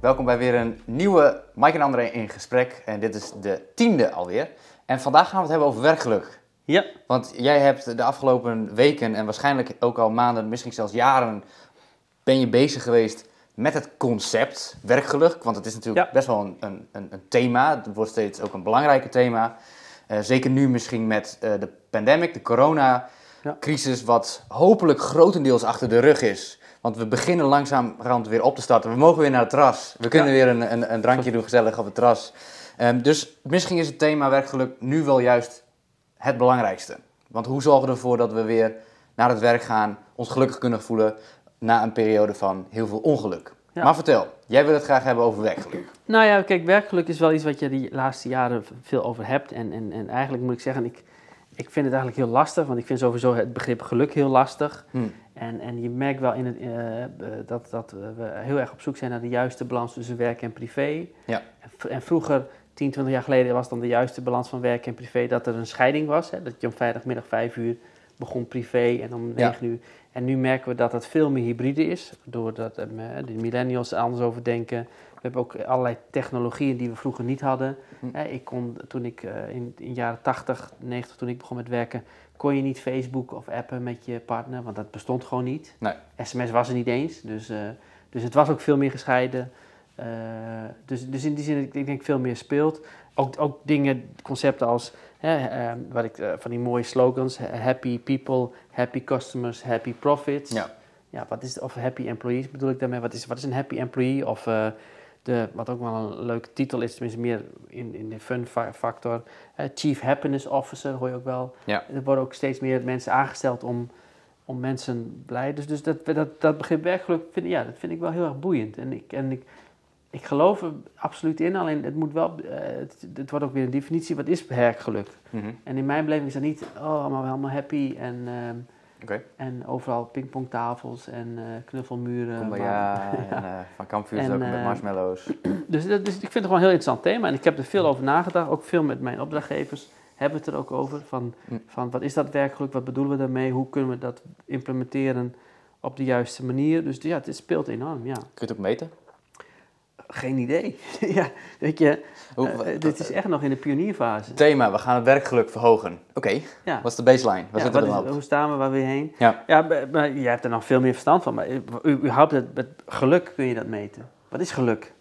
Welkom bij weer een nieuwe Mike en André in gesprek. En dit is de tiende alweer. En vandaag gaan we het hebben over werkgeluk. Ja, Want jij hebt de afgelopen weken en waarschijnlijk ook al maanden, misschien zelfs jaren, ben je bezig geweest met het concept werkgeluk. Want het is natuurlijk Ja. best wel een, een, een, een thema. Het wordt steeds ook een belangrijker thema. Eh, zeker nu misschien met eh, de pandemic, de corona-crisis, wat hopelijk grotendeels achter de rug is. Want we beginnen langzamerhand weer op te starten. We mogen weer naar het terras. We kunnen Ja. weer een, een, een drankje doen gezellig op het terras. Ehm, dus misschien is het thema werkgeluk nu wel juist het belangrijkste. Want hoe zorgen we ervoor dat we weer naar het werk gaan, ons gelukkig kunnen voelen na een periode van heel veel ongeluk? Ja. Maar vertel, jij wil het graag hebben over werkgeluk. nou ja, kijk, werkgeluk is wel iets wat je die laatste jaren veel over hebt. En, en, en eigenlijk moet ik zeggen, ik, ik vind het eigenlijk heel lastig, want ik vind sowieso het begrip geluk heel lastig. Hm. En, en je merkt wel in het, eh, eh, dat, dat we heel erg op zoek zijn naar de juiste balans tussen werk en privé. Ja. En, vroeger, 10, 20 jaar geleden, was dan de juiste balans van werk en privé dat er een scheiding was. Hè? Dat je om vrijdagmiddag 5 uur begon privé en om Ja. 9 uur. En nu merken we dat het veel meer hybride is, doordat eh, de millennials er anders over denken. We hebben ook allerlei technologieën die we vroeger niet hadden. Hm. Ik kon, toen ik eh, in de jaren 80, 90, toen ik begon met werken, kon je niet Facebook of appen met je partner, want dat bestond gewoon niet. Nee. SMS was er niet eens, dus, eh, dus het was ook veel meer gescheiden. Eh, dus, dus in die zin, ik, ik denk veel meer speelt. Ook, ook dingen, concepten als, hè, wat ik, van die mooie slogans, ha- happy people, happy customers, happy profits. Ja. Ja, wat is, of happy employees bedoel ik daarmee, wat is, wat is een happy employee? Of de, wat ook wel een leuke titel is, tenminste meer in, in de fun fa- factor, Chief Happiness Officer hoor je ook wel. Ja. Er worden ook steeds meer mensen aangesteld om, om mensen blij. Dus, dus dat, dat, dat begrip werkgeluk, vind, ja, dat vind ik wel heel erg boeiend. En ik, en ik, ik geloof er absoluut in, alleen het moet wel, eh, het, het wordt ook weer een definitie, wat is werkgeluk? Mhm. En in mijn beleving is dat niet, oh, allemaal helemaal happy en, ehm, En overal pingpongtafels en eh, knuffelmuren. Kumbaya maar- en eh, van kampvuurs En, ook met eh, marshmallows. dus, dat, dus ik vind het gewoon een heel interessant thema. En ik heb er veel over nagedacht. Ook veel met mijn opdrachtgevers hebben het er ook over. Van, Hm. van wat is dat werkgeluk? Wat bedoelen we daarmee? Hoe kunnen we dat implementeren op de juiste manier? Dus ja, het speelt enorm, ja. Kun je het ook meten? Geen idee. ja, weet je, Hoe, eh, dit is echt nog in de pionierfase. Thema, we gaan het werkgeluk verhogen. Oké, Ja. wat is de baseline? Waar Ja, zitten we dan hoe staan we, waar weer heen? Ja. Ja, maar, maar jij hebt er nog veel meer verstand van. Maar u- überhaupt het, het geluk kun je dat meten. Wat is geluk?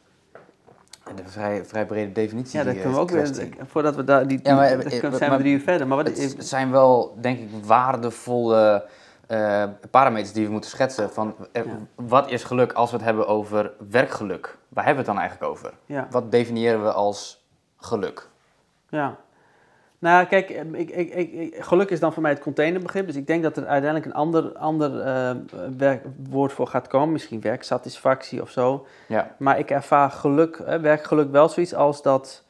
De vrij, vrij brede definitie. Ja, dat eh, kunnen we ook weer, voordat we daar, die, Ja, maar, eh, zijn maar- we drie uur verder. Maar wat Het is, zijn wel, denk ik, waardevolle eh, parameters die we moeten schetsen. Van, eh, Ja. Wat is geluk als we het hebben over werkgeluk? Waar hebben we het dan eigenlijk over? ja. Wat definiëren we als geluk? Ja. Nou, kijk, eh, ik, ik, ik, geluk is dan voor mij het containerbegrip. Dus ik denk dat er uiteindelijk een ander, ander werk, woord voor gaat komen. Misschien werksatisfactie of zo. Ja, Maar ik ervaar geluk, werkgeluk wel zoiets als dat...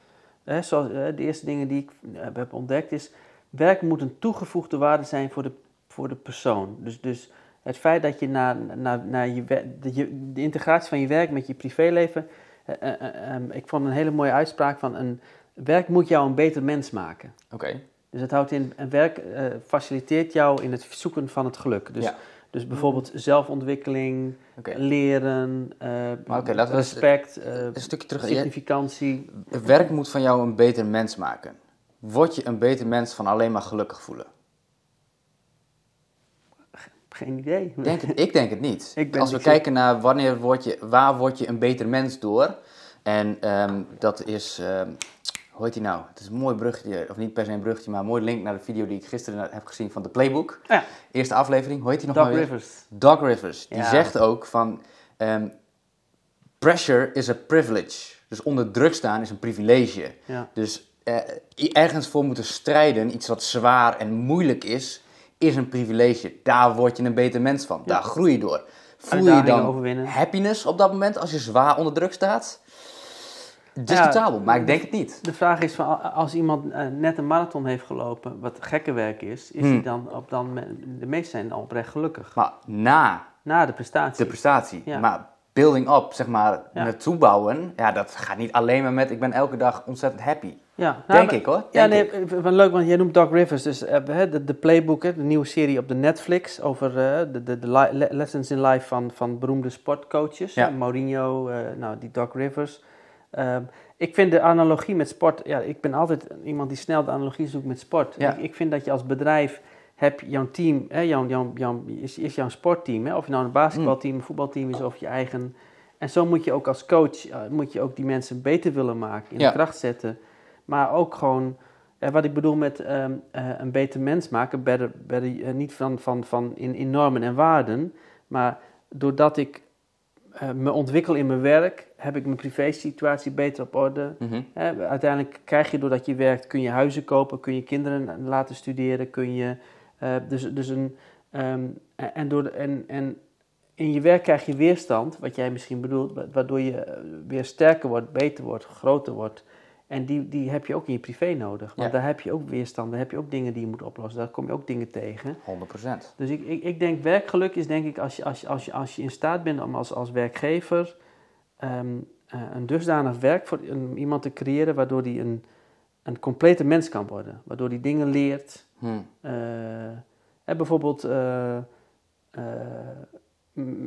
zoals, de eerste dingen die ik heb ontdekt is... Werk moet een toegevoegde waarde zijn voor de, voor de persoon. Dus, dus het feit dat je naar, naar, naar je, je... De integratie van je werk met je privéleven... eh, eh, eh, ehm, ik vond een hele mooie uitspraak van... Een, werk moet jou een beter mens maken. oké. Dus het houdt in, een werk faciliteert jou in het zoeken van het geluk. Dus, Ja. dus bijvoorbeeld zelfontwikkeling, leren, we eens- respect, Een stukje terug. Significantie. Werk moet van jou een beter mens maken. Word je een beter mens van alleen maar gelukkig voelen? Geen idee. Ik denk het, ik denk het niet. Als we kijken naar wanneer word je, waar word je een beter mens door. En ehm, dat is, ehm, hoe heet die nou? Het is een mooi bruggetje, of niet per se een bruggetje, maar een mooi link naar de video die ik gisteren heb gezien van The Playbook. Ja, Eerste aflevering, hoe heet die nog Doc maar weer? Rivers. Doc Rivers. Die Ja. zegt ook van, ehm, pressure is a privilege. Dus onder druk staan is een privilege. Ja. Dus eh, ergens voor moeten strijden, iets wat zwaar en moeilijk is, is een privilege. Daar word je een beter mens van. Ja. Daar groei je door. Voel je dan overwinnen. happiness op dat moment als je zwaar onder druk staat? Discutabel, maar ik denk het niet. De vraag is, van, als iemand eh, net een marathon heeft gelopen, wat gekke werk is, is Hmm. hij dan op dan, de meesten zijn oprecht gelukkig. Maar na Na de prestatie. de prestatie, Ja. maar building up, zeg maar, Ja. naartoe bouwen, ja, dat gaat niet alleen maar met ik ben elke dag ontzettend happy. Ja, nou, denk ik hoor. ja, nee, leuk, want jij noemt Doc Rivers. Dus uh, de, de Playbook, de nieuwe serie op de Netflix over uh, de, de, de lessons in life van, van beroemde sportcoaches. Ja. Mourinho, uh, nou, die Doc Rivers. Ehm, ik vind de analogie met sport, ja, ik ben altijd iemand die snel de analogie zoekt met sport. Ja. Ik, ik, vind dat je als bedrijf heb jouw team, hè, jouw, jouw, jouw, is, is jouw sportteam, hè, of je nou een basketbalteam, een voetbalteam is of je eigen. En zo moet je ook als coach, moet je ook die mensen beter willen maken, in de kracht zetten. Maar ook gewoon, eh, wat ik bedoel met ehm, eh, een beter mens maken, better, better, uh, niet van, van, van in, in normen en waarden, maar doordat ik me ontwikkel in mijn werk, heb ik mijn privé-situatie beter op orde. Mhm. uiteindelijk krijg je doordat je werkt, kun je huizen kopen, kun je kinderen laten studeren, kun je dus, dus een ehm, en, door en, en in je werk krijg je weerstand, wat jij misschien bedoelt, waardoor je weer sterker wordt, beter wordt, groter wordt. En die, die heb je ook in je privé nodig. Want daar heb je ook weerstand, daar heb je ook dingen die je moet oplossen. Daar kom je ook dingen tegen. 100%. Dus ik, ik, ik denk werkgeluk is denk ik als je, als je, als je, als je in staat bent om als, als werkgever ehm, eh, een dusdanig werk voor iemand te creëren waardoor die een, een complete mens kan worden. Waardoor die dingen leert. Hmm. Uh, bijvoorbeeld, uh,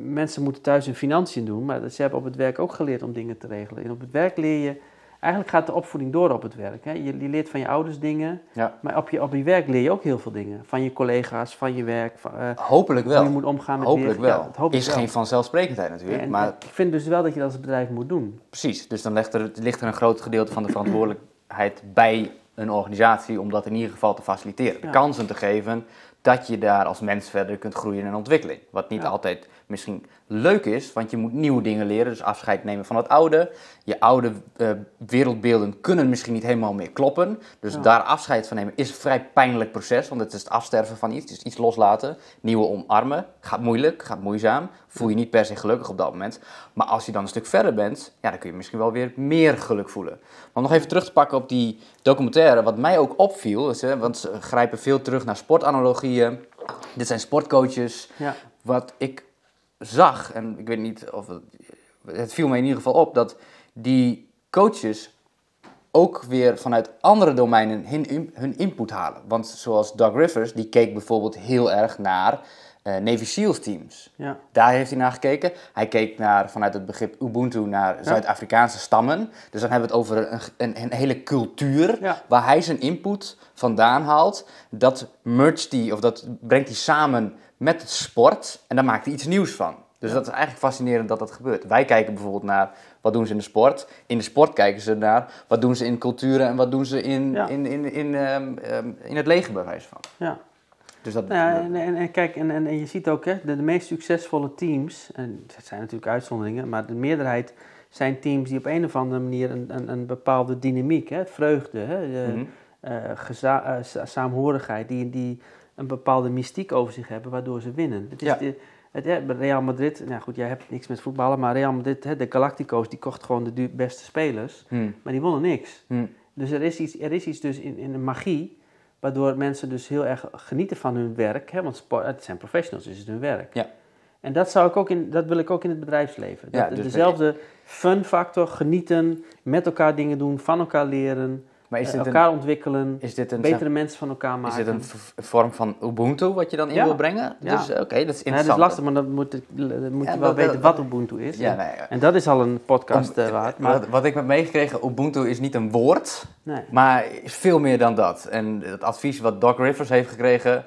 mensen moeten thuis hun financiën doen, maar ze hebben op het werk ook geleerd om dingen te regelen. En op het werk leer je Eigenlijk gaat de opvoeding door op het werk. Hè? Je, je, leert van je ouders dingen, ja. maar op je, op je werk leer je ook heel veel dingen. Van je collega's, van je werk. Van, uh, hopelijk wel. Hoe je moet omgaan met Hopelijk wel. Ja, is geen vanzelfsprekendheid natuurlijk. maar... Ik vind dus wel dat je dat als bedrijf moet doen. Precies, dus dan ligt er, ligt er een groot gedeelte van de verantwoordelijkheid bij een organisatie om dat in ieder geval te faciliteren. De kansen te geven dat je daar als mens verder kunt groeien in ontwikkeling. Wat niet altijd misschien leuk is, want je moet nieuwe dingen leren. Dus afscheid nemen van het oude. Je oude uh, wereldbeelden kunnen misschien niet helemaal meer kloppen. Dus daar afscheid van nemen is een vrij pijnlijk proces, want het is het afsterven van iets. Is iets loslaten, nieuwe omarmen. Gaat moeilijk, gaat moeizaam. Voel je niet per se gelukkig op dat moment. Maar als je dan een stuk verder bent, ja, dan kun je misschien wel weer meer geluk voelen. Maar nog even terug te pakken op die documentaire, wat mij ook opviel, is, hè, want ze grijpen veel terug naar sportanalogieën. Dit zijn sportcoaches. Ja. Wat ik zag, en ik weet niet of het, het viel mij in ieder geval op, dat die coaches ook weer vanuit andere domeinen hun, hun input halen. Want zoals Doug Rivers, die keek bijvoorbeeld heel erg naar uh, Navy SEALs teams. Ja. Daar heeft hij naar gekeken. Hij keek naar, vanuit het begrip Ubuntu naar Zuid-Afrikaanse stammen. Dus dan hebben we het over een, een, een hele cultuur waar hij zijn input vandaan haalt. Dat mergt hij, of dat brengt hij samen met het sport en daar maakt hij iets nieuws van. Dus dat is eigenlijk fascinerend dat dat gebeurt. Wij kijken bijvoorbeeld naar wat doen ze in de sport. In de sport kijken ze naar wat doen ze in culturen en wat doen ze in, in, in, in, um, in het leger bij wijze van. Ja. Dus dat, nou ja, en, en, en, kijk, en, en, je ziet ook, hè, de, de meest succesvolle teams, en het zijn natuurlijk uitzonderingen, maar de meerderheid zijn teams die op een of andere manier een, een, een bepaalde dynamiek, hè, vreugde, hè, mm uh, saamhorigheid, die, die een bepaalde mystiek over zich hebben, waardoor ze winnen. Het is ja. de, het, Real Madrid, nou goed, jij hebt niks met voetballen, maar Real Madrid, hè, de Galactico's, die kocht gewoon de beste spelers, hmm. maar die wonnen niks. Hmm. Dus er is iets, er is iets dus in, in de magie, waardoor mensen dus heel erg genieten van hun werk, hè, want sport, het zijn professionals, dus het is hun werk. Ja. En dat, zou ik ook in, dat wil ik ook in het bedrijfsleven. Ja, dus dezelfde fun factor, genieten, met elkaar dingen doen, van elkaar leren. Maar is eh, dit elkaar een, ontwikkelen, is dit een, betere mensen van elkaar maken. Is dit een vorm van Ubuntu wat je dan in wil brengen? Ja. Dus oké, dat is interessant. Ja, dat is lastig, maar dan moet, moet je wel weten wat Ubuntu is. Ja, nee, en dat is al een podcast uh, waard. Maar... Wat, wat, ik heb meegekregen, Ubuntu is niet een woord, nee. maar is veel meer dan dat. En het advies wat Doc Rivers heeft gekregen,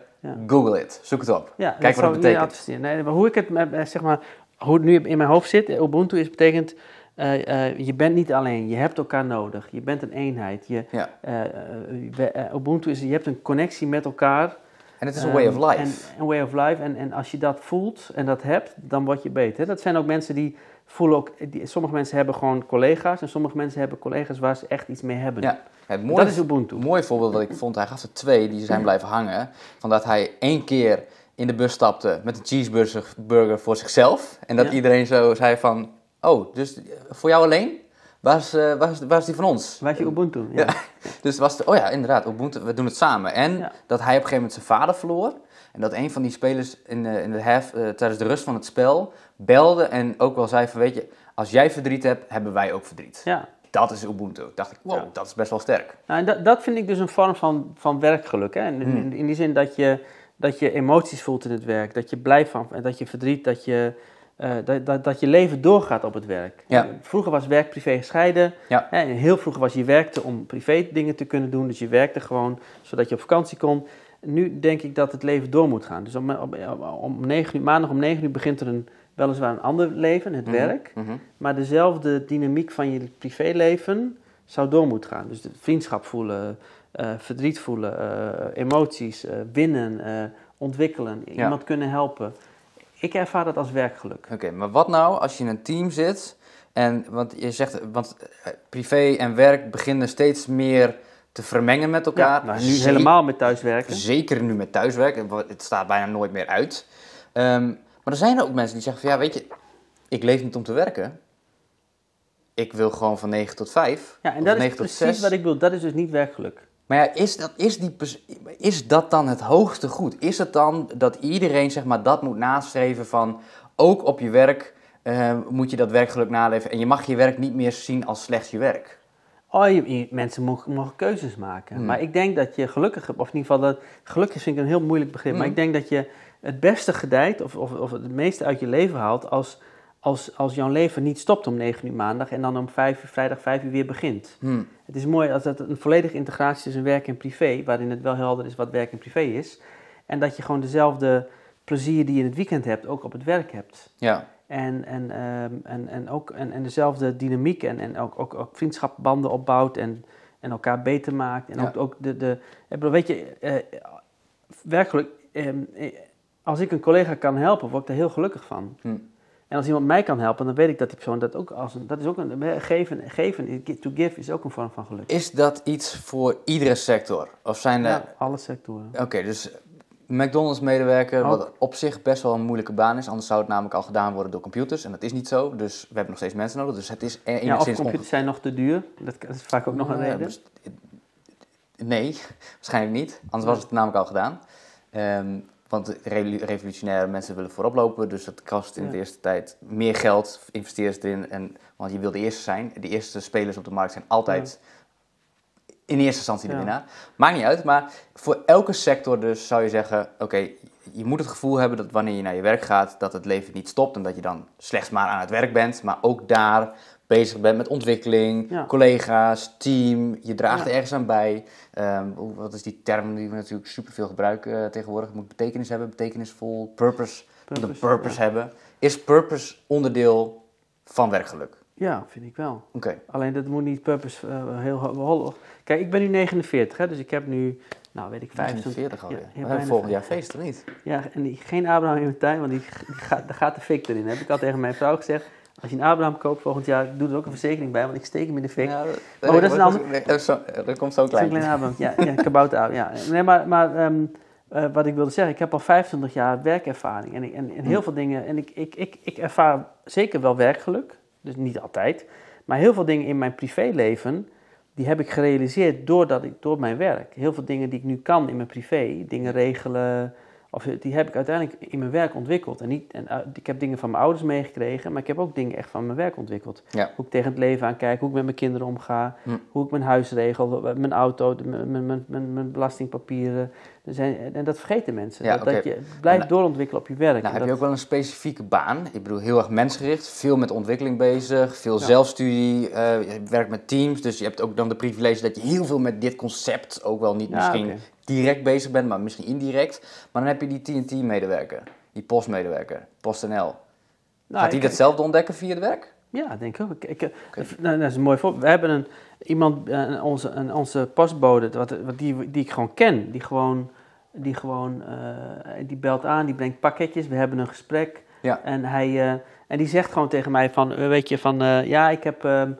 google it, zoek het op. Kijk wat het betekent. Nee, maar hoe ik het, eh, zeg maar, hoe het nu in mijn hoofd zit, Ubuntu is betekent uh, uh, je bent niet alleen, je hebt elkaar nodig. Je bent een eenheid. Je, ja. uh, Ubuntu is, je hebt een connectie met elkaar. En het is een way of life. En, een way of life. En, en als je dat voelt en dat hebt, dan word je beter. Dat zijn ook mensen die voelen ook... Die, sommige mensen hebben gewoon collega's. En sommige mensen hebben collega's waar ze echt iets mee hebben. Ja. Het mooie, dat is Ubuntu. Een mooi voorbeeld wat ik vond. Hij gaf er twee die zijn blijven hangen. Van dat hij één keer in de bus stapte met een cheeseburger voor zichzelf. En dat iedereen zo zei van... Oh, dus voor jou alleen? Waar is, uh, waar is, waar is die van ons? Waar is je Ubuntu? Ja. ja. dus was de, oh ja, inderdaad, Ubuntu, we doen het samen. En dat hij op een gegeven moment zijn vader verloor. En dat een van die spelers in de, in de half, uh, tijdens de rust van het spel belde en ook wel zei van, weet je, als jij verdriet hebt, hebben wij ook verdriet. Ja. dat is Ubuntu. dacht ik, wow, dat is best wel sterk. Nou, en dat, dat vind ik dus een vorm van, van werkgeluk. Hè? In, Hmm. in, in die zin dat je, dat je emoties voelt in het werk, dat je blij van, dat je verdriet, dat je, eh, dat, dat, dat je leven doorgaat op het werk. Ja. Vroeger was werk privé gescheiden. Ja. En heel vroeger was je werkte om privé dingen te kunnen doen, dus je werkte gewoon zodat je op vakantie kon. Nu denk ik dat het leven door moet gaan. Dus om, om, om 9 uur, maandag om 9 uur begint er een, weliswaar een ander leven, het Mhm, werk. mhm. Maar dezelfde dynamiek van je privéleven zou door moeten gaan. Dus de vriendschap voelen, eh, verdriet voelen, eh, emoties, winnen, ontwikkelen, Ja. iemand kunnen helpen. Ik ervaar dat als werkgeluk. Oké, maar wat nou als je in een team zit en, want je zegt, want eh, privé en werk beginnen steeds meer te vermengen met elkaar. Ja, nou, nu Ze- helemaal met thuiswerken. Zeker nu met thuiswerk, want het staat bijna nooit meer uit. Ehm, maar er zijn er ook mensen die zeggen van, ja, weet je, ik leef niet om te werken. Ik wil gewoon van 9 tot 5. Ja, en dat is 9 tot precies 6. wat ik bedoel. Dat is dus niet werkgeluk. Maar ja, is dat, is, die, is dat dan het hoogste goed? Is het dan dat iedereen zeg maar, dat moet nastreven van... ook op je werk eh, moet je dat werkgeluk naleven... en je mag je werk niet meer zien als slechts je werk? Oh, je, je- mensen mogen, mogen keuzes maken. Hmm. Maar ik denk dat je gelukkig, of in ieder geval, dat, gelukkig vind ik een heel moeilijk begrip. Maar Hmm. ik denk dat je het beste gedijt, of, of, of het meeste uit je leven haalt, als, als, als jouw leven niet stopt om 9 uur maandag en dan om 5 uur, vrijdag 5 uur weer begint. Hm, Het is mooi als dat een volledige integratie is tussen werk en privé, waarin het wel helder is wat werk en privé is. En dat je gewoon dezelfde plezier die je in het weekend hebt, ook op het werk hebt. Ja, En, en, ehm, en, en, ook, en, en dezelfde dynamiek en, en ook, ook, ook vriendschapbanden opbouwt en, en elkaar beter maakt. En Ja. ook, ook de, de, weet je, eh, werkelijk, ehm, eh, als ik een collega kan helpen, word ik daar heel gelukkig van. Hm. En als iemand mij kan helpen, dan weet ik dat die persoon dat ook als een, dat is ook een, geven, geven, to give is ook een vorm van geluk. is dat iets voor iedere sector? Of zijn er... Ja, alle sectoren. Oké, dus McDonald's-medewerker, Ook. wat op zich best wel een moeilijke baan is. Anders zou het namelijk al gedaan worden door computers. En dat is niet zo. Dus we hebben nog steeds mensen nodig. Dus het is Ja, of enigszins computers zijn nog te duur. Dat is vaak ook nog een reden. dus- nee, waarschijnlijk niet. Anders was het namelijk al gedaan. Ehm, want revolutionaire mensen willen voorop lopen. Dus dat kost in Ja. de eerste tijd meer geld. Investeer erin. En, want je wil de eerste zijn. De eerste spelers op de markt zijn altijd in eerste instantie de Ja. winnaar. Maakt niet uit. Maar voor elke sector dus zou je zeggen... Oké, je moet het gevoel hebben dat wanneer je naar je werk gaat... dat het leven niet stopt. En dat je dan slechts maar aan het werk bent. Maar ook daar bezig bent met ontwikkeling, Ja. collega's, team. Je draagt Ja. er ergens aan bij. Ehm, wat is die term die we natuurlijk superveel gebruiken eh, tegenwoordig? Het moet betekenis hebben, betekenisvol, purpose. Moet een Purpose, purpose hebben. Is purpose onderdeel van werkgeluk? Ja, vind ik wel. Oké. Alleen dat moet niet purpose eh, heel ho- hol. Kijk, ik ben nu 49, hè, dus ik heb nu, nou weet ik, 25. 45 alweer. Ja, ja, we hebben bijna volgend jaar feest, of niet? Ja, en die, geen Abraham in mijn tuin, want die, die gaat, daar gaat de fik erin. Heb ik al tegen mijn vrouw gezegd. Als je een Abraham koopt volgend jaar, doe er ook een verzekering bij, want ik steek hem in de fik. Ja, dat, Oh, dat is een ander- dat komt zo is een klein. klein Abraham. Ja, ja kabouter. Ja. Nee, maar, maar ehm, eh, wat ik wilde zeggen, ik heb al 25 jaar werkervaring. En, ik- en, en heel Hm. veel dingen, en ik, ik, ik, ik ervaar zeker wel werkgeluk, dus niet altijd. Maar heel veel dingen in mijn privéleven, die heb ik gerealiseerd doordat ik, door mijn werk. Heel veel dingen die ik nu kan in mijn privé, dingen regelen, of, die heb ik uiteindelijk in mijn werk ontwikkeld. En niet, en, eh, ik heb dingen van mijn ouders meegekregen, maar ik heb ook dingen echt van mijn werk ontwikkeld. Ja. Hoe ik tegen het leven aankijk, hoe ik met mijn kinderen omga, Hm. hoe ik mijn huis regel, mijn auto, mijn, mijn, mijn, mijn belastingpapieren. Er zijn, en dat vergeten mensen. Ja, dat, dat je blijft Nou, doorontwikkelen op je werk. Nou, En heb dat- je ook wel een specifieke baan? Ik bedoel, heel erg mensgericht, veel met ontwikkeling bezig, veel Ja. zelfstudie, eh, je werkt met teams, dus je hebt ook dan de privilege dat je heel veel met dit concept ook wel niet misschien. Direct bezig bent, maar misschien indirect. Maar dan heb je die TNT-medewerker, die postmedewerker, PostNL. Nou, Gaat die ik- datzelfde ontdekken via het werk? Ja, denk ik ook. Ik, ik, nou, dat is een mooi voorbeeld. We hebben een, iemand, eh, onze, een, onze postbode, wat, wat die, die ik gewoon ken, die gewoon, die gewoon, eh, die belt aan, die brengt pakketjes, we hebben een gesprek. Ja. En, hij, eh, en die zegt gewoon tegen mij van, eh, weet je, van, eh, ja, ik heb, ehm,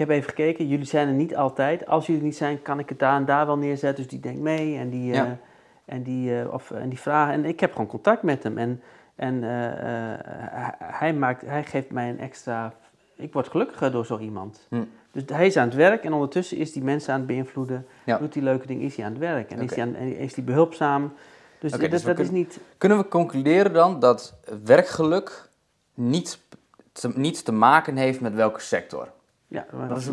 heb even gekeken, jullie zijn er niet altijd. Als jullie er niet zijn, kan ik het daar en daar wel neerzetten. Dus die denkt mee en die, eh, en die, eh, of, en die vragen. En ik heb gewoon contact met hem. En, en eh, hij- maakt, hij geeft mij een extra... Ik word gelukkiger door zo iemand. Hm. Dus hij is aan het werk en ondertussen is die mensen aan het beïnvloeden. Ja. Doet hij leuke dingen, is hij aan het werk. En is hij aan, is hij behulpzaam. Dus dat, dus dat is niet... Kunnen we concluderen dan dat werkgeluk niet te, niets te maken heeft met welke sector? Ja, Dat is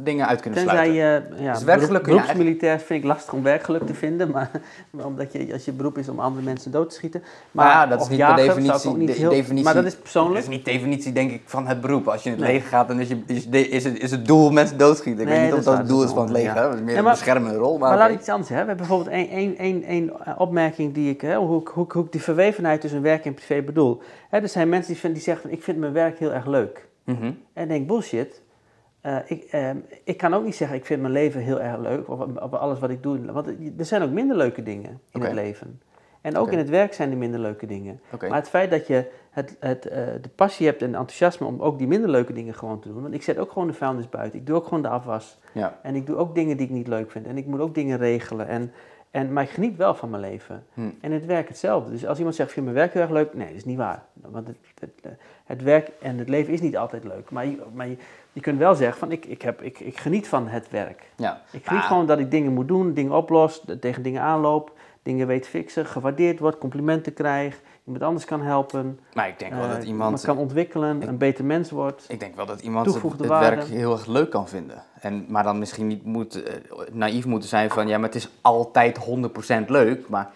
dingen uit kunnen Tenzij sluiten. je, ja, Dus werkgeluk je beroepsmilitair vind ik lastig om werkgeluk te vinden, maar, omdat je, als je beroep is om andere mensen dood te schieten. Maar ja, dat is niet jager ik definitie, niet de- heel- definitie. Maar dat is Dat persoonlijk. is niet definitie, denk ik, van het beroep. Als je in het Nee. leger gaat, dan is, je, is, de- is, het, is het doel mensen doodschieten. Ik Nee, weet niet dat of dat het doel dat is van het leger. ja. Dat is meer Ja, een beschermende rol. Maar, Maar laat iets anders hebben. We hebben bijvoorbeeld één, één, één, één opmerking die ik, hè, hoe, hoe, hoe ik die verwevenheid tussen werk en privé bedoel. Hè, er zijn mensen die, vinden, die zeggen van ik vind mijn werk heel erg leuk. Mhm. En ik denk, bullshit. Eh, ik, ehm, ik kan ook niet zeggen, ik vind mijn leven heel erg leuk, of, of alles wat ik doe. Want er zijn ook minder leuke dingen in het leven. En ook in het werk zijn er minder leuke dingen. Maar het feit dat je het, het, eh, de passie hebt en enthousiasme om ook die minder leuke dingen gewoon te doen. Want ik zet ook gewoon de vuilnis buiten. Ik doe ook gewoon de afwas. Ja. En ik doe ook dingen die ik niet leuk vind. En ik moet ook dingen regelen. En, en, maar ik geniet wel van mijn leven. Hm. En het werk hetzelfde. Dus als iemand zegt, vind mijn werk heel erg leuk. Nee, dat is niet waar. Want het, het, het werk en het leven is niet altijd leuk. Maar je, maar je, je kunt wel zeggen, van, ik, ik, heb, ik, ik geniet van het werk. ja. Ik geniet Ah, gewoon dat ik dingen moet doen, dingen oplos, tegen dingen aanloop. Dingen weet fixen, gewaardeerd wordt, complimenten krijg. Iemand anders kan helpen. Maar ik denk wel eh, dat iemand... kan ontwikkelen, een beter mens wordt. Ik denk wel dat iemand het, werk heel erg leuk kan vinden. En, maar dan misschien niet moet, eh, naïef moeten zijn van... Ja, maar het is altijd 100% leuk. Maar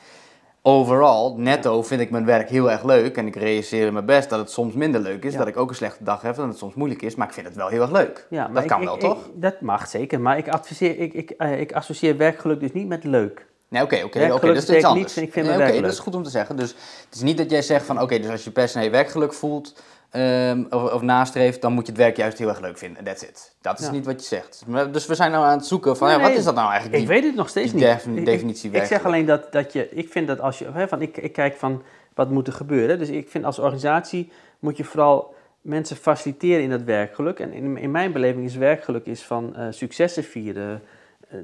overal, netto, vind ik mijn werk heel erg leuk. En ik realiseer mijn best dat het soms minder leuk is. Ja. Dat ik ook een slechte dag heb. Dat het soms moeilijk is. Maar ik vind het wel heel erg leuk. Ja, dat ik- kan ik- wel, ik- toch? dat mag zeker, maar ik, adviseer, ik, ik, eh, ik associeer werkgeluk dus niet met leuk. Nee, oké, oké, Werkgeluk oké, dat is iets anders. ik vind Nee, Oké, dat is goed om te zeggen. Dus het is niet dat jij zegt van, oké, dus als je per se werkgeluk voelt ehm, of, of nastreeft, dan moet je het werk juist heel erg leuk vinden. That's it. Dat is Ja. niet wat je zegt. Dus we zijn nou aan het zoeken van, Nee, ja, wat nee. is dat nou eigenlijk? Ik die- weet het nog steeds niet. Ik- ik- definitie Ik, zeg alleen dat, dat je, ik vind dat als je, hè, van, ik, ik kijk van wat moet er gebeuren. Dus ik vind als organisatie moet je vooral mensen faciliteren in dat werkgeluk. En in, in mijn beleving is werkgeluk is van eh, successen vieren,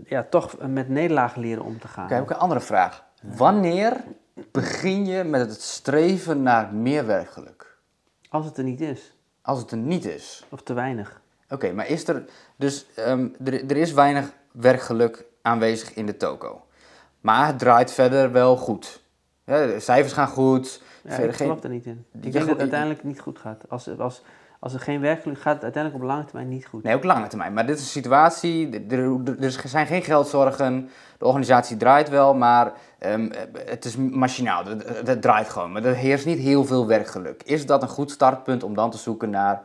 ja, toch met nederlagen leren om te gaan. Oké, ook een andere vraag. Wanneer begin je met het streven naar meer werkgeluk? Als het er niet is, Als het er niet is. of te weinig. Oké, maar is er... Dus ehm, er, er is weinig werkgeluk aanwezig in de toko. Maar het draait verder wel goed. Ja, de cijfers gaan goed. Ja, ik geen- geloof er niet in. Ik Je denk dat het uiteindelijk niet goed gaat. Als, als, als er geen werkgeluk gaat, het uiteindelijk op lange termijn niet goed. Nee, ook lange termijn. Maar dit is een situatie, er, zijn geen geldzorgen, de organisatie draait wel, maar ehm, het is machinaal, het draait gewoon. Maar er heerst niet heel veel werkgeluk. Is dat een goed startpunt om dan te zoeken naar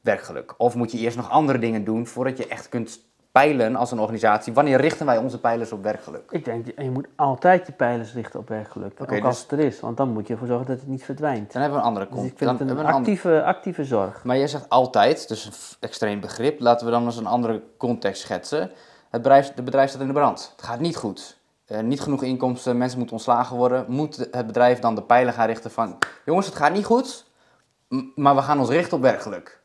werkgeluk? Of moet je eerst nog andere dingen doen voordat je echt kunt peilen als een organisatie, wanneer richten wij onze pijlers op werkgeluk? Ik denk, je moet altijd je pijlers richten op werkgeluk. Ook als dus- het er is, want dan moet je ervoor zorgen dat het niet verdwijnt. Dan hebben we een andere Dus kont. ik vind dan het een een actieve, actieve zorg. Maar jij zegt altijd, dus een extreem begrip. Laten we dan eens een andere context schetsen. Het bedrijf, de bedrijf staat in de brand. Het gaat niet goed. Eh, niet genoeg inkomsten, mensen moeten ontslagen worden. Moet het bedrijf dan de pijlen gaan richten van... Jongens, het gaat niet goed, maar we gaan ons richten op werkgeluk.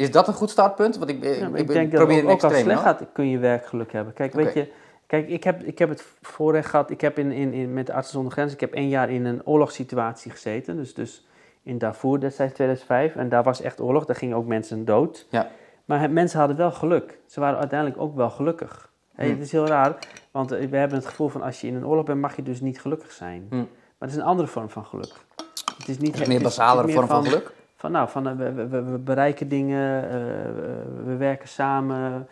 Is dat een goed startpunt? Want ik, Ja, ik, denk dat probeer ook, een ook als het slecht gaat, kun je werkgeluk hebben. Kijk, weet je, kijk ik, heb, ik heb het voorrecht gehad, ik heb in, in, in, met de Artsen zonder Grenzen, ik heb één jaar in een oorlogssituatie gezeten. Dus, dus in Darfur destijds 2005. En daar was echt oorlog, daar gingen ook mensen dood. Ja. Maar het- mensen hadden wel geluk. Ze waren uiteindelijk ook wel gelukkig. Hmm. Het is heel raar, want eh, we hebben het gevoel van als je in een oorlog bent, mag je dus niet gelukkig zijn. Hmm. Maar het is een andere vorm van geluk. Het is niet Een het meer meer vorm van geluk? Van nou, van, eh, we, we, we- we bereiken dingen, eh, we- we werken samen,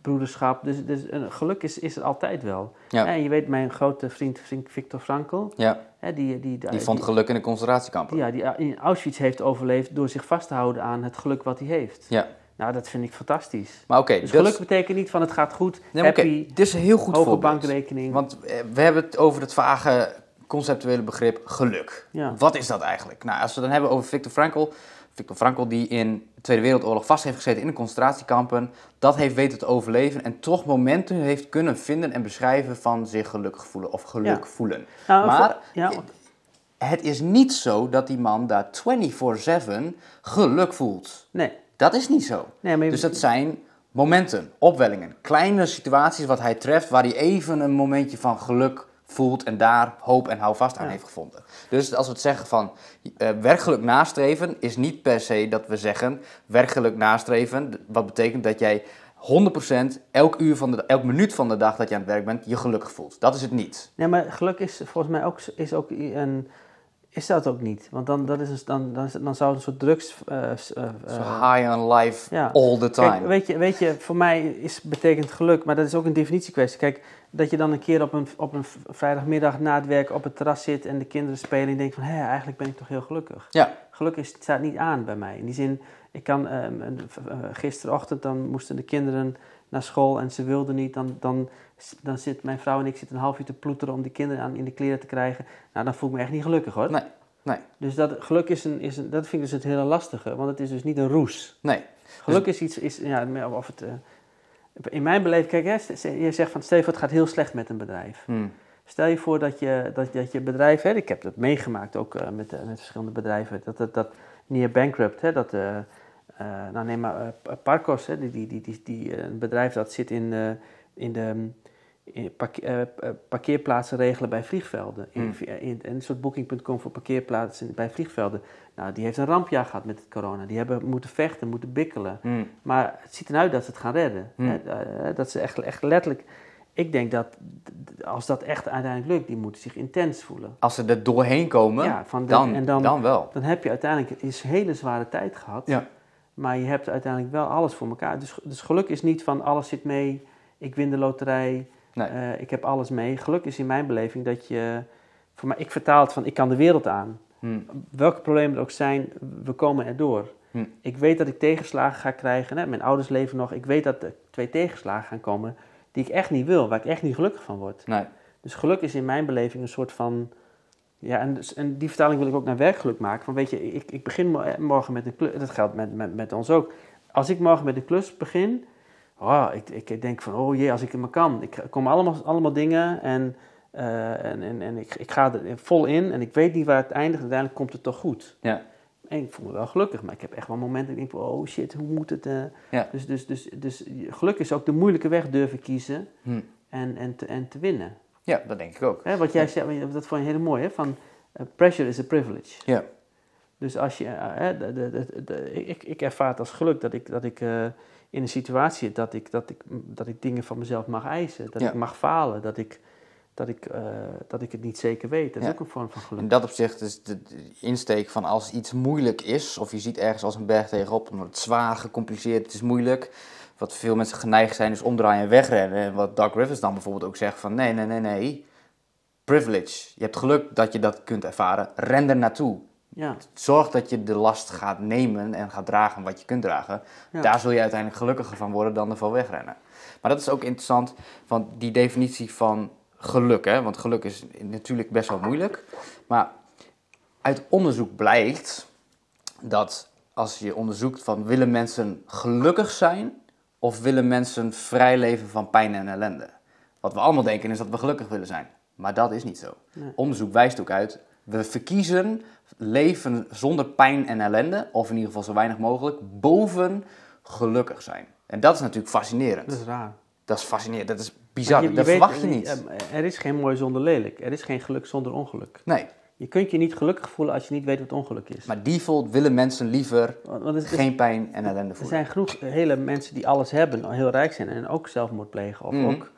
broederschap. Dus, dus geluk is, is er altijd wel. Ja. En je weet, mijn grote vriend, vriend Victor Frankl, Ja, hè, die, die, die vond geluk in de concentratiekampen. die, ja, die in Auschwitz heeft overleefd door zich vast te houden aan het geluk wat hij heeft. Ja. Nou, dat vind ik fantastisch. Maar oké, Dus geluk betekent niet van het gaat goed, Nee, happy, dit is een heel goed hoge voorbeeld. bankrekening. Want eh, we hebben het over het vage conceptuele begrip geluk. Ja. Wat is dat eigenlijk? Nou, als we het dan hebben over Viktor Frankl. Viktor Frankl die in de Tweede Wereldoorlog vast heeft gezeten in de concentratiekampen. Dat heeft weten te overleven en toch momenten heeft kunnen vinden en beschrijven van zich gelukkig voelen of geluk Ja. voelen. Nou, maar ja, het is niet zo dat die man daar 24-7 geluk voelt. nee. Dat is niet zo. nee maar je- Dus dat zijn momenten, opwellingen, kleine situaties wat hij treft waar hij even een momentje van geluk voelt en daar hoop en houvast aan Ja. heeft gevonden. Dus als we het zeggen van eh, werkgeluk nastreven is niet per se dat we zeggen werkgeluk nastreven, wat betekent dat jij 100% elk uur van de elk minuut van de dag dat je aan het werk bent je gelukkig voelt. Dat is het niet. Nee, maar geluk is volgens mij ook, is ook een, is dat ook niet. Want dan, dat is een, dan, dan, dan zou het een soort drugs... Uh, uh, high on life all the time. Kijk, weet, je, weet je, voor mij is, betekent geluk, maar dat is ook een definitiekwestie. Kijk, dat je dan een keer op een, op een vrijdagmiddag na het werk op het terras zit en de kinderen spelen en je denkt van, hé, eigenlijk ben ik toch heel gelukkig. Ja. Geluk is, staat niet aan bij mij. In die zin, ik kan, uh, gisterochtend dan moesten de kinderen naar school en ze wilden niet, dan, dan, dan zit mijn vrouw en ik zitten een half uur te ploeteren om die kinderen aan in de kleren te krijgen. Nou, dan voel ik me echt niet gelukkig hoor. Nee, nee. Dus dat, geluk is een, is een, dat vind ik dus het hele lastige, want het is dus niet een roes. Nee. Geluk is iets, is, ja, of het, uh, in mijn beleving, kijk, hè, je zegt van, Stefan, het gaat heel slecht met een bedrijf. Hmm. Stel je voor dat je, dat, dat je bedrijf, hè, ik heb dat meegemaakt ook uh, met, met verschillende bedrijven, dat, dat, dat near bankrupt, hè, dat... Nou neem maar Parkos, hè, die, die, die, die, een bedrijf dat zit in, in de in parkeerplaatsen regelen bij vliegvelden. In, Hmm. in, een soort booking.com voor parkeerplaatsen bij vliegvelden. Nou, die heeft een rampjaar gehad met het corona. Die hebben moeten vechten, moeten bikkelen. Hmm. Maar het ziet eruit dat ze het gaan redden. Hmm. Hè, dat ze echt, echt letterlijk... Ik denk dat als dat echt uiteindelijk lukt, die moeten zich intens voelen. Als ze er doorheen komen, Ja, van de- dan, en dan- dan wel. Dan heb je uiteindelijk een hele zware tijd gehad. Ja. Maar je hebt uiteindelijk wel alles voor elkaar. Dus, dus geluk is niet van alles zit mee, ik win de loterij, Nee. eh, ik heb alles mee. Geluk is in mijn beleving dat je, voor mij, ik vertaal het van ik kan de wereld aan. Hmm. Welke problemen er ook zijn, we komen erdoor. Hm. Ik weet dat ik tegenslagen ga krijgen. Hè? Mijn ouders leven nog. Ik weet dat er twee tegenslagen gaan komen die ik echt niet wil, waar ik echt niet gelukkig van word. Nee. Dus geluk is in mijn beleving een soort van. Ja, en, dus- en die vertaling wil ik ook naar werkgeluk maken. Van weet je, ik, ik begin eh, morgen met een klus. Dat geldt met, met, met ons ook. Als ik morgen met een klus begin. Oh, ik, ik denk van, oh jee, als ik het maar kan. Ik kom allemaal, allemaal dingen en, eh, en, en, en ik, ik ga er vol in. En ik weet niet waar het eindigt. Uiteindelijk komt het toch goed. Ja. En ik voel me wel gelukkig. Maar ik heb echt wel momenten dat ik denk, oh shit, hoe moet het? eh? Ja. Dus, dus, dus, dus geluk is ook de moeilijke weg durven kiezen Hm. en, en, te, en te winnen. ja, dat denk ik ook. Hè, wat jij zei, dat vond je heel mooi, hè? Van eh, pressure is a privilege. Ja. Dus als je, hè, de, de, ik, ik ervaar het als geluk dat ik, dat ik in een situatie dat ik, dat, ik, dat ik dingen van mezelf mag eisen. Dat Ja. ik mag falen, dat ik, dat, ik, eh, dat ik het niet zeker weet. Dat is ook een vorm van geluk. In dat opzicht is de, de insteek van als iets moeilijk is, of je ziet ergens als een berg tegenop, omdat het zwaar, gecompliceerd, het is moeilijk. Wat veel mensen geneigd zijn is omdraaien en wegrennen. En wat Doug Rivers dan bijvoorbeeld ook zegt van nee, nee, nee, nee. Privilege. Je hebt geluk dat je dat kunt ervaren. Ren er naartoe. Ja, Zorg dat je de last gaat nemen en gaat dragen wat je kunt dragen. Ja. Daar zul je uiteindelijk gelukkiger van worden dan ervan wegrennen. Maar dat is ook interessant, van die definitie van geluk. Hè? Want geluk is natuurlijk best wel moeilijk. Maar uit onderzoek blijkt dat als je onderzoekt van willen mensen gelukkig zijn of willen mensen vrij leven van pijn en ellende. Wat we allemaal denken is dat we gelukkig willen zijn. Maar dat is niet zo. Nee. Onderzoek wijst ook uit, we verkiezen leven zonder pijn en ellende, of in ieder geval zo weinig mogelijk, boven gelukkig zijn. En dat is natuurlijk fascinerend. dat is raar. Dat is fascinerend, dat is bizar, Je- je dat weet, verwacht je eh, niet. eh, Er is geen mooi zonder lelijk. Er is geen geluk zonder ongeluk. Nee, Je kunt je niet gelukkig voelen als je niet weet wat ongeluk is. maar default willen mensen liever Want want het is- geen pijn en ellende Er voelen. zijn genoeg hele mensen die alles hebben, heel rijk zijn en ook zelfmoord plegen. Of Mhm. ook.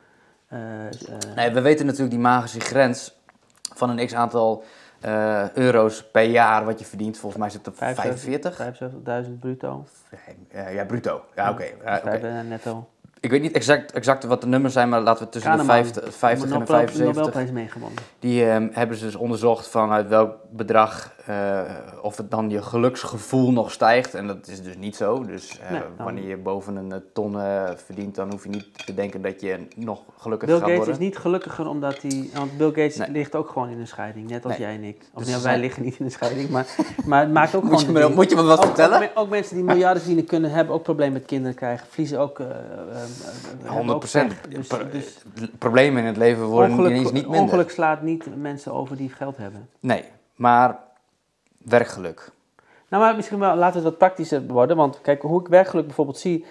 eh, eh, Nee, we weten natuurlijk die magische grens van een x-aantal eh, euro's per jaar wat je verdient. Volgens mij zit het op 45. 75.000 bruto. Eh, ja, bruto. Ja, oké. Ja, oké. Vijf, eh, netto. Ik weet niet exact, exact wat de nummers zijn, maar laten we tussen de Kahneman. 50, 50 en de Nobel- 75. Nobelprijs meegewonnen. Die ehm, hebben ze dus onderzocht vanuit welk bedrag, eh, of het dan je geluksgevoel nog stijgt. En dat is dus niet zo. Dus eh, Nee, dan- wanneer je boven een eh, ton verdient, dan hoef je niet te denken dat je nog gelukkiger Bill gaat Gates worden. is niet gelukkiger omdat hij... Want Bill Gates Nee. ligt ook gewoon in een scheiding, net als Nee. jij en ik. Of Dus nee, ze wij zijn- liggen niet in een scheiding, maar, maar het maakt ook Moet je, gewoon... me, een ding. moet je me wat ook, vertellen? Ook, me- ook mensen die miljarden verdienen kunnen hebben ook problemen met kinderen krijgen. Verliezen ook... eh, eh, eh, hebben ook 100%. pech. Dus, dus Problemen in het leven worden ongeluk, ineens niet minder. ongeluk slaat niet mensen over die geld hebben. Nee, maar werkgeluk. Nou, maar misschien wel, laten we het wat praktischer worden. Want kijk, hoe ik werkgeluk bijvoorbeeld zie.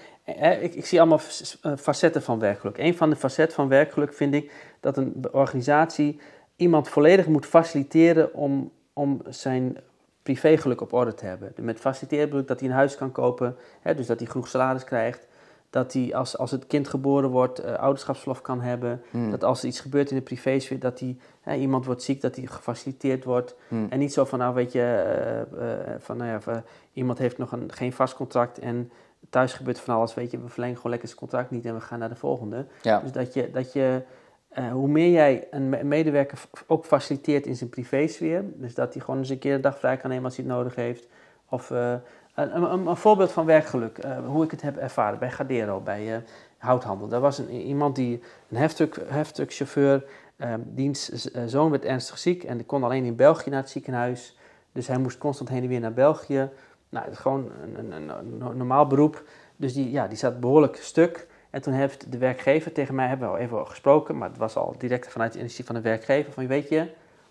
ik, ik zie allemaal eh, facetten van werkgeluk. Een van de facetten van werkgeluk vind ik dat een organisatie iemand volledig moet faciliteren om, om zijn privégeluk op orde te hebben. Met faciliteren bedoel ik dat hij een huis kan kopen, hè, dus dat hij genoeg salaris krijgt. Dat hij als, als het kind geboren wordt uh, ouderschapsverlof kan hebben. Hmm. Dat als er iets gebeurt in de privésfeer, dat hè, iemand wordt ziek, dat hij gefaciliteerd wordt. Hmm. En niet zo van, nou weet je, eh, eh, van nou ja, van, iemand heeft nog een, geen vast contract en thuis gebeurt van alles, weet je, we verlengen gewoon lekker zijn contract niet en we gaan naar de volgende. Ja. Dus dat je, dat je hoe meer jij een me- medewerker ook faciliteert in zijn privésfeer, dus dat hij gewoon eens een keer een dag vrij kan nemen als hij het nodig heeft. Of een, een, een voorbeeld van werkgeluk, eh, hoe ik het heb ervaren bij Gadero, bij eh, houthandel. Daar was een, iemand die, een heftuk, heftukchauffeur, eh, diens eh, zoon werd ernstig ziek en kon alleen in België naar het ziekenhuis. Dus hij moest constant heen en weer naar België. Nou, gewoon een, een, normaal beroep. Dus die, ja, die zat behoorlijk stuk. En toen heeft de werkgever tegen mij, hebben we al even gesproken, maar het was al direct vanuit het initiatief van de werkgever, van weet je,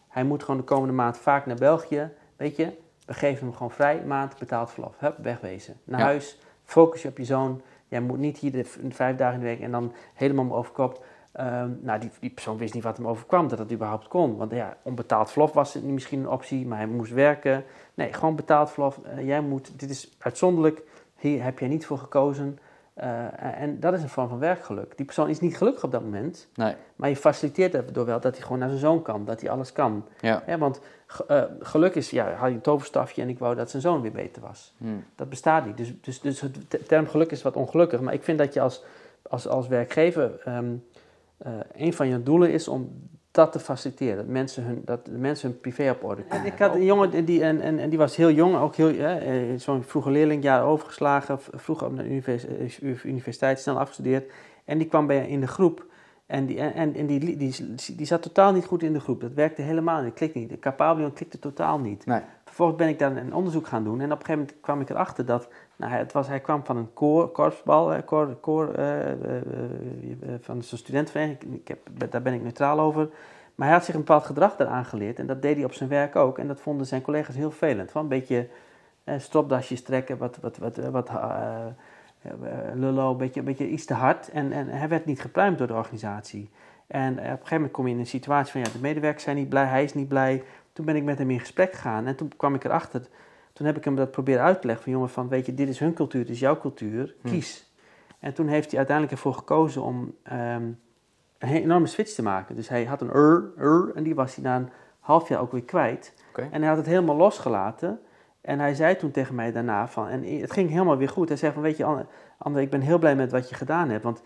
hij moet gewoon de komende maand vaak naar België, weet je, we geven hem gewoon vrij, maand betaald verlof, hup, wegwezen. Naar Ja. huis, focus je op je zoon, jij moet niet hier de vijf dagen in de week en dan helemaal me overkop. Ehm, nou, die, die persoon wist niet wat hem overkwam, dat dat überhaupt kon. Want ja, onbetaald verlof was het misschien een optie, maar hij moest werken. Nee, gewoon betaald verlof. Eh, jij moet, dit is uitzonderlijk, hier heb jij niet voor gekozen. Eh, en dat is een vorm van werkgeluk. Die persoon is niet gelukkig op dat moment, Nee. maar je faciliteert het door wel dat hij gewoon naar zijn zoon kan, dat hij alles kan. Ja. Want eh, geluk is, ja, had je een toverstafje en ik wou dat zijn zoon weer beter was. Hmm. Dat bestaat niet. Dus, dus, dus het te- term geluk is wat ongelukkig. Maar ik vind dat je als, als, als werkgever, ehm, eh, een van je doelen is om dat te faciliteren. Dat mensen hun, dat de mensen hun privé op orde kunnen. Ik had een jongen die, en, en, en die was heel jong, ook heel, eh, zo'n vroege leerling, jaar overgeslagen, vroeg op de eh, universiteit, snel afgestudeerd. En die kwam bij in de groep. En, die, en, en die, die, die, die zat totaal niet goed in de groep. Dat werkte helemaal niet. Dat klikte niet. De Capabelion klikte totaal niet. Nee. Vervolgens ben ik daar een onderzoek gaan doen. En op een gegeven moment kwam ik erachter dat... Nou, het was, hij kwam van een koor, korpsbal, eh, eh, eh, van zo'n studentenvereniging. Ik heb, daar ben ik neutraal over. Maar hij had zich een bepaald gedrag daar aangeleerd. En dat deed hij op zijn werk ook. En dat vonden zijn collega's heel vervelend. Van een beetje stropdasjes trekken, wat, wat, wat, wat lullo, een beetje, een beetje iets te hard. En, en hij werd niet gepruimd door de organisatie. En op een gegeven moment kom je in een situatie van... Ja, de medewerkers zijn niet blij, hij is niet blij. Toen ben ik met hem in gesprek gegaan. En toen kwam ik erachter... Toen heb ik hem dat proberen uit te leggen van... jongen, van, weet je, dit is hun cultuur, dit is jouw cultuur. Hm. Kies. En toen heeft hij uiteindelijk ervoor gekozen om ehm, een enorme switch te maken. Dus hij had een ur, ur, en die was hij na een half jaar ook weer kwijt. En hij had het helemaal losgelaten. En hij zei toen tegen mij daarna van, en het ging helemaal weer goed. Hij zei van, weet je, Anne, ik ben heel blij met wat je gedaan hebt. Want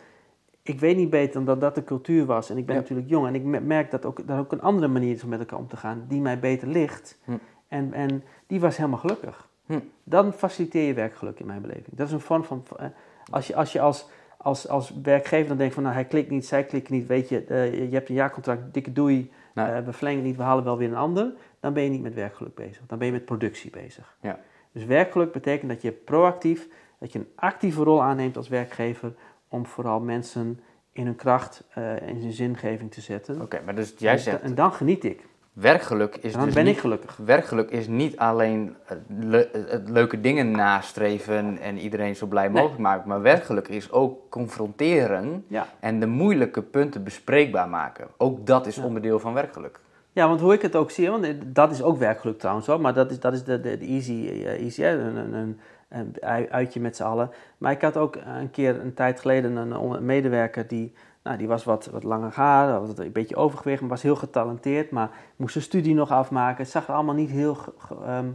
ik weet niet beter dan dat dat de cultuur was. En ik ben Ja. natuurlijk jong. En ik me- merk dat ook, dat ook een andere manier is om met elkaar om te gaan, die mij beter ligt. Hm. En, en die was helemaal gelukkig. Hm. Dan faciliteer je werkgeluk in mijn beleving. Dat is een vorm van, eh, als je als, je als, als, als werkgever dan denkt van, nou hij klikt niet, zij klikt niet, weet je, eh, je hebt een jaarcontract, dikke doei, eh, we verlengen niet, we halen wel weer een ander. Dan ben je niet met werkgeluk bezig. Dan ben je met productie bezig. Ja. Dus werkgeluk betekent dat je proactief, dat je een actieve rol aanneemt als werkgever om vooral mensen in hun kracht en in hun zingeving te zetten. Oké, maar dus jij En- zegt, En dan geniet ik. Werkgeluk is En dan dus ben niet, ik gelukkig. werkgeluk is niet alleen het, le- het leuke dingen nastreven en iedereen zo blij Nee. mogelijk maken, maar werkgeluk is ook confronteren Ja. en de moeilijke punten bespreekbaar maken. Ook dat is Ja. onderdeel van werkgeluk. Ja, want hoe ik het ook zie, want dat is ook werkgeluk trouwens hoor, maar dat is, dat is de, de, de easy, eh, easy hè, een, een, een, een ui- uitje met z'n allen. Maar ik had ook een keer een tijd geleden een, een medewerker die, nou, die was wat, wat langer haar, had een beetje overgewicht, maar was heel getalenteerd, maar moest zijn studie nog afmaken. Het zag er allemaal niet heel, ehm,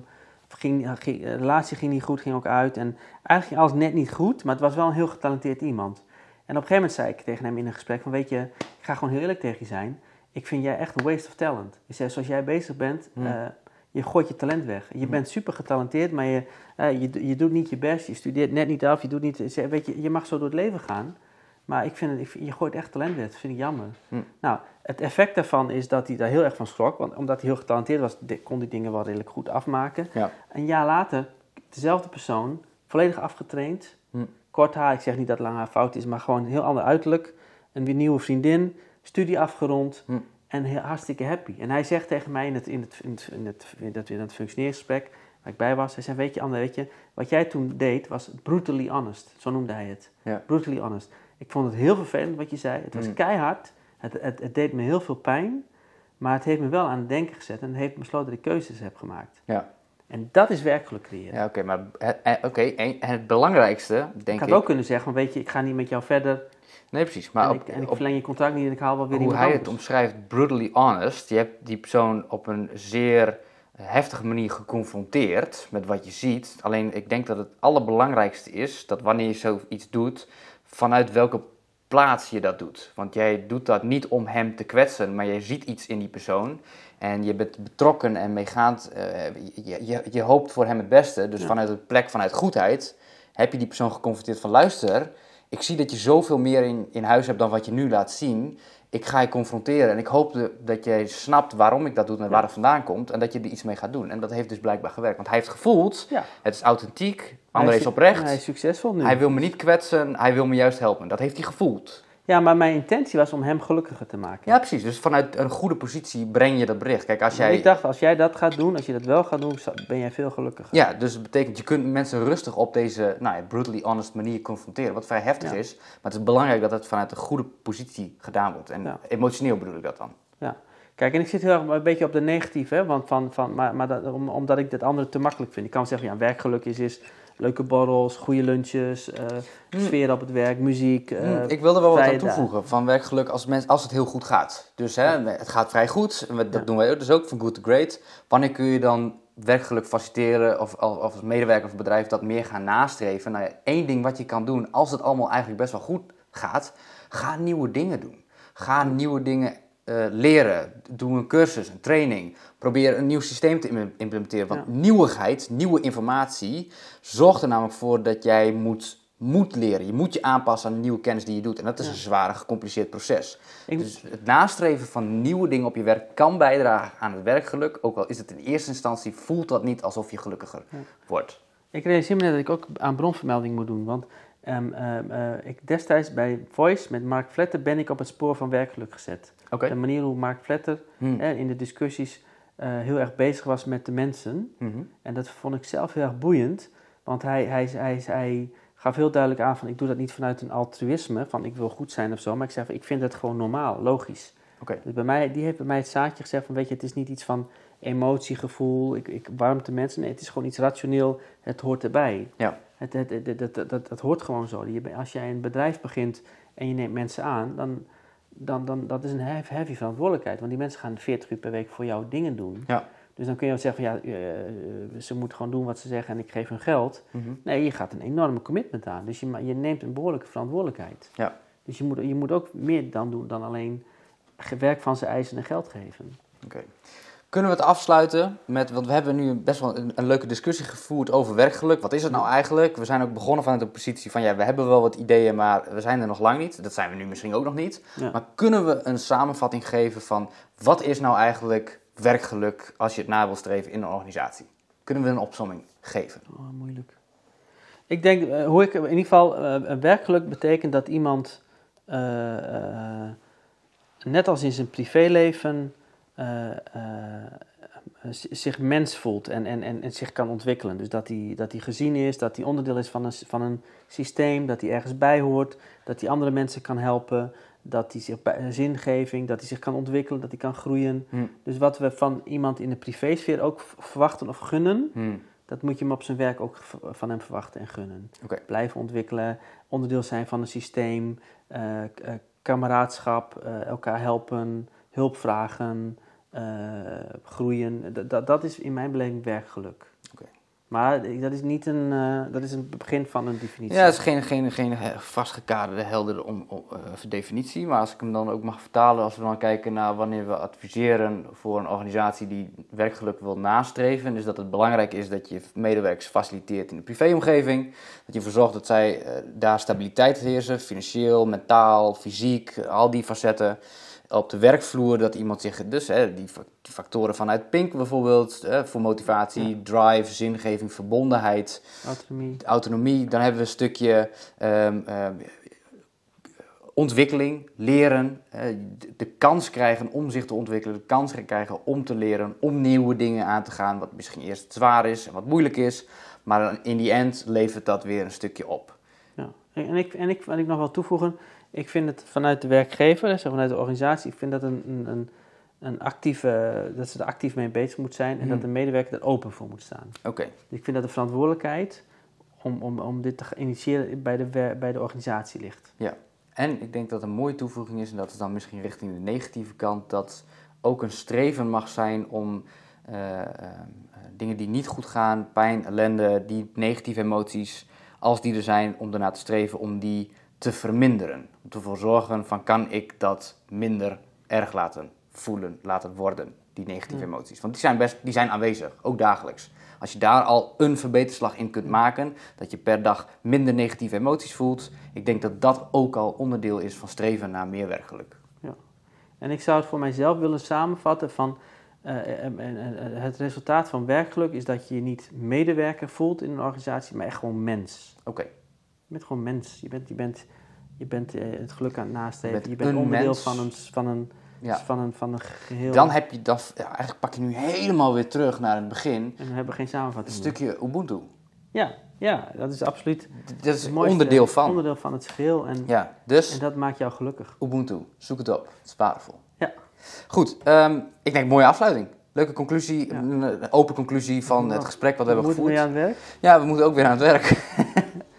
ging, ging, de relatie ging niet goed, ging ook uit en eigenlijk ging alles net niet goed, maar het was wel een heel getalenteerd iemand. En op een gegeven moment zei ik tegen hem in een gesprek van, weet je, ik ga gewoon heel eerlijk tegen je zijn ik vind jij echt een waste of talent. Ik zei, zoals jij bezig bent, Hmm. eh, je gooit je talent weg. Je Hmm. bent super getalenteerd, maar je, eh, je, je doet niet je best, je studeert net niet af, je doet niet... Weet je, je mag zo door het leven gaan, maar ik vind het, ik je gooit echt talent weg, dat vind ik jammer. Hmm. Nou, het effect daarvan is dat hij daar heel erg van schrok, want omdat hij heel getalenteerd was, kon hij dingen wel redelijk goed afmaken. Ja. Een jaar later, dezelfde persoon, volledig afgetraind, Hmm. kort haar, ik zeg niet dat lang haar fout is, maar gewoon heel ander uiterlijk, een weer nieuwe vriendin, studie afgerond, Hmm. en heel, hartstikke happy. En hij zegt tegen mij in het, in het, in het, in het, in het, in het waar ik bij was, hij zei, weet je Anne, weet je, wat jij toen deed was brutally honest. Zo noemde hij het. Ja. Brutally honest. Ik vond het heel vervelend wat je zei. Het was Mm. keihard. Het, het, het deed me heel veel pijn. Maar het heeft me wel aan het denken gezet en het heeft me besloten dat ik keuzes heb gemaakt. Ja. En dat is werkelijk creëren. Ja, oké, maar het, eh, oké, en het belangrijkste, denk ik... Ik had ook kunnen zeggen, weet je, ik ga niet met jou verder. Nee, precies. Maar en, op, ik, en ik verleng je contract niet en ik haal wel weer hoe iemand hij het omschrijft, brutally honest. Je hebt die persoon op een zeer heftige manier geconfronteerd met wat je ziet. Alleen ik denk dat het allerbelangrijkste is dat wanneer je zoiets doet, vanuit welke plaats je dat doet. Want jij doet dat niet om hem te kwetsen, maar jij ziet iets in die persoon. En je bent betrokken en meegaand. Uh, je, je, je, hoopt voor hem het beste. Dus Ja. vanuit een plek vanuit goedheid heb je die persoon geconfronteerd van luister. Ik zie dat je zoveel meer in, in huis hebt dan wat je nu laat zien. Ik ga je confronteren en ik hoop dat jij snapt waarom ik dat doe en waar het vandaan komt. En dat je er iets mee gaat doen. En dat heeft dus blijkbaar gewerkt. Want hij heeft gevoeld, Ja. het is authentiek, André Hij is oprecht. Hij is succesvol nu. Hij wil me niet kwetsen, hij wil me juist helpen. Dat heeft hij gevoeld. Ja, maar mijn intentie was om hem gelukkiger te maken. Ja, precies. Dus vanuit een goede positie breng je dat bericht. Kijk, als jij... Ik dacht, als jij dat gaat doen, als je dat wel gaat doen, ben jij veel gelukkiger. Ja, dus dat betekent je kunt mensen rustig op deze nou ja, brutally honest manier confronteren. Wat vrij heftig Ja. is. Maar het is belangrijk dat het vanuit een goede positie gedaan wordt. En Ja. emotioneel bedoel ik dat dan. Ja. Kijk, en ik zit heel erg een beetje op de negatieve, hè, want van, van, maar, maar dat, om- omdat ik dat andere te makkelijk vind. Ik kan zeggen, ja, werkgeluk is, is leuke borrels, goede lunches, eh, sfeer op het werk, muziek. Hmm, ik wilde wel wat aan dagen. toevoegen van werkgeluk als, mens, als het heel goed gaat. Dus hè, het gaat vrij goed. En we- dat Ja. doen wij dus ook van good to great. Wanneer kun je dan werkgeluk faciliteren of, of of als medewerker of bedrijf dat meer gaan nastreven? Nou één ding wat je kan doen als het allemaal eigenlijk best wel goed gaat, ga nieuwe dingen doen. Ga nieuwe dingen eh, leren. Doe een cursus, een training. Probeer een nieuw systeem te im- implementeren. Want Ja. nieuwigheid, nieuwe informatie, zorgt er namelijk voor dat jij moet, moet leren. Je moet je aanpassen aan de nieuwe kennis die je doet. En dat is Ja. een zware, gecompliceerd proces. Ik- Dus het nastreven van nieuwe dingen op je werk kan bijdragen aan het werkgeluk. Ook al is het in eerste instantie, voelt dat niet alsof je gelukkiger Ja. wordt. Ik realiseer me net dat ik ook aan bronvermelding moet doen. Want ehm, ehm, eh, ik, destijds bij Voice met Mark Vletter ben ik op het spoor van werkgeluk gezet. De manier hoe Mark Vletter Hmm. eh, in de discussies heel erg bezig was met de mensen. Mhm. En dat vond ik zelf heel erg boeiend. Want hij, hij, hij, hij gaf heel duidelijk aan van ik doe dat niet vanuit een altruïsme. Van ik wil goed zijn of zo. Maar ik zeg van, ik vind het gewoon normaal, logisch. Oké. Dus bij mij, die heeft bij mij het zaadje gezegd van weet je, het is niet iets van emotie, gevoel, ik, ik warmte mensen. Nee, het is gewoon iets rationeel, het hoort erbij. Ja. Het, het, het, het, het, het- het hoort gewoon zo. Als jij een bedrijf begint en je neemt mensen aan, dan, dan, dan dat is een heavy, verantwoordelijkheid. Want die mensen gaan 40 uur per week voor jou dingen doen. Ja. Dus dan kun je zeggen van ja, eh, ze moeten gewoon doen wat ze zeggen en ik geef hun geld. Mhm. Nee, je gaat een enorme commitment aan. Dus je, je neemt een behoorlijke verantwoordelijkheid. Ja. Dus je moet, je moet ook meer dan doen dan alleen werk van zijn eisen en geld geven. Oké. Kunnen we het afsluiten met, want we hebben nu best wel een, een leuke discussie gevoerd over werkgeluk. Wat is het nou eigenlijk? We zijn ook begonnen vanuit de positie van, ja, we hebben wel wat ideeën, maar we zijn er nog lang niet. Dat zijn we nu misschien ook nog niet. Ja. Maar kunnen we een samenvatting geven van, wat is nou eigenlijk werkgeluk als je het na wil streven in een organisatie? Kunnen we een opsomming geven? Oh, moeilijk. Ik denk, eh, hoe ik in ieder geval, een werkgeluk betekent dat iemand, eh, net als in zijn privéleven, zich mens voelt en, en, en, en zich kan ontwikkelen. Dus dat hij, dat hij gezien is, dat hij onderdeel is van een, van een systeem, dat hij ergens bij hoort, dat hij andere mensen kan helpen, dat hij zich bij, zingeving, dat hij zich kan ontwikkelen, dat hij kan groeien. Hm. Dus wat we van iemand in de privésfeer ook verwachten of gunnen, Hm. dat moet je hem op zijn werk ook van hem verwachten en gunnen. Blijven ontwikkelen, onderdeel zijn van een systeem, eh, eh, kameraadschap, eh, elkaar helpen, hulp vragen, eh, groeien. Dat- dat, dat is in mijn beleving werkgeluk. Oké. Maar dat is niet een, eh, dat is een begin van een definitie. Ja, het is geen, geen, geen eh, vastgekaderde, heldere om, eh, definitie. Maar als ik hem dan ook mag vertalen, als we dan kijken naar wanneer we adviseren voor een organisatie die werkgeluk wil nastreven, is dat het belangrijk is dat je medewerkers faciliteert in de privéomgeving. Dat je ervoor zorgt dat zij eh, daar stabiliteit heersen, financieel, mentaal, fysiek, al die facetten. Op de werkvloer dat iemand zich, dus hè, die fa- die factoren vanuit Pink bijvoorbeeld, hè, voor motivatie, drive, zingeving, verbondenheid, Autonomie. autonomie. Dan hebben we een stukje ehm, ehm, ontwikkeling, leren, de, kans krijgen om zich te ontwikkelen, de kans krijgen om te leren, om nieuwe dingen aan te gaan, wat misschien eerst zwaar is en wat moeilijk is, maar in die end levert dat weer een stukje op. Ja. En, ik, en ik, wat ik nog wil toevoegen, ik vind het vanuit de werkgever, dus vanuit de organisatie, ik vind dat een, een, een, actieve, dat ze er actief mee bezig moet zijn en dat Mhm. de medewerker er open voor moet staan. Oké, Ik vind dat de verantwoordelijkheid om, om, om dit te initiëren bij de, bij de organisatie ligt. En ik denk dat een mooie toevoeging is, en dat is dan misschien richting de negatieve kant, dat ook een streven mag zijn om eh, eh, dingen die niet goed gaan, pijn, ellende, die negatieve emoties, als die er zijn, om ernaar te streven om die te verminderen. Om ervoor zorgen van kan ik dat minder erg laten voelen, laten worden, die negatieve Ja. emoties. Want die zijn, best, die zijn aanwezig, ook dagelijks. Als je daar al een verbeterslag in kunt maken, dat je per dag minder negatieve emoties voelt, ik denk dat dat ook al onderdeel is van streven naar meer werkgeluk. En ik zou het voor mijzelf willen samenvatten van eh, eh, eh, het resultaat van werkgeluk is dat je je niet medewerker voelt in een organisatie, maar echt gewoon mens. Oké, bent gewoon mens. Je bent, je bent, je bent eh, het geluk aan het nastreven. Je Je bent een onderdeel mens. van een, van, een, ja. van, een, van een geheel. Dan heb je dat, ja, eigenlijk pak je nu helemaal weer terug naar het begin. En dan hebben we geen Een samenvatting. meer. stukje Ubuntu. Ja, ja, dat is absoluut Dat is het mooiste onderdeel van. onderdeel van het geheel. En, Ja, dus en dat maakt jou gelukkig. Ubuntu, zoek het op. Het is waardevol. Ja. Goed, ehm, ik denk mooie afsluiting. Leuke conclusie, Ja. een, open conclusie van het gesprek wat we hebben Moeten we gevoerd. mee aan het werk? Ja, we moeten ook weer aan het werk.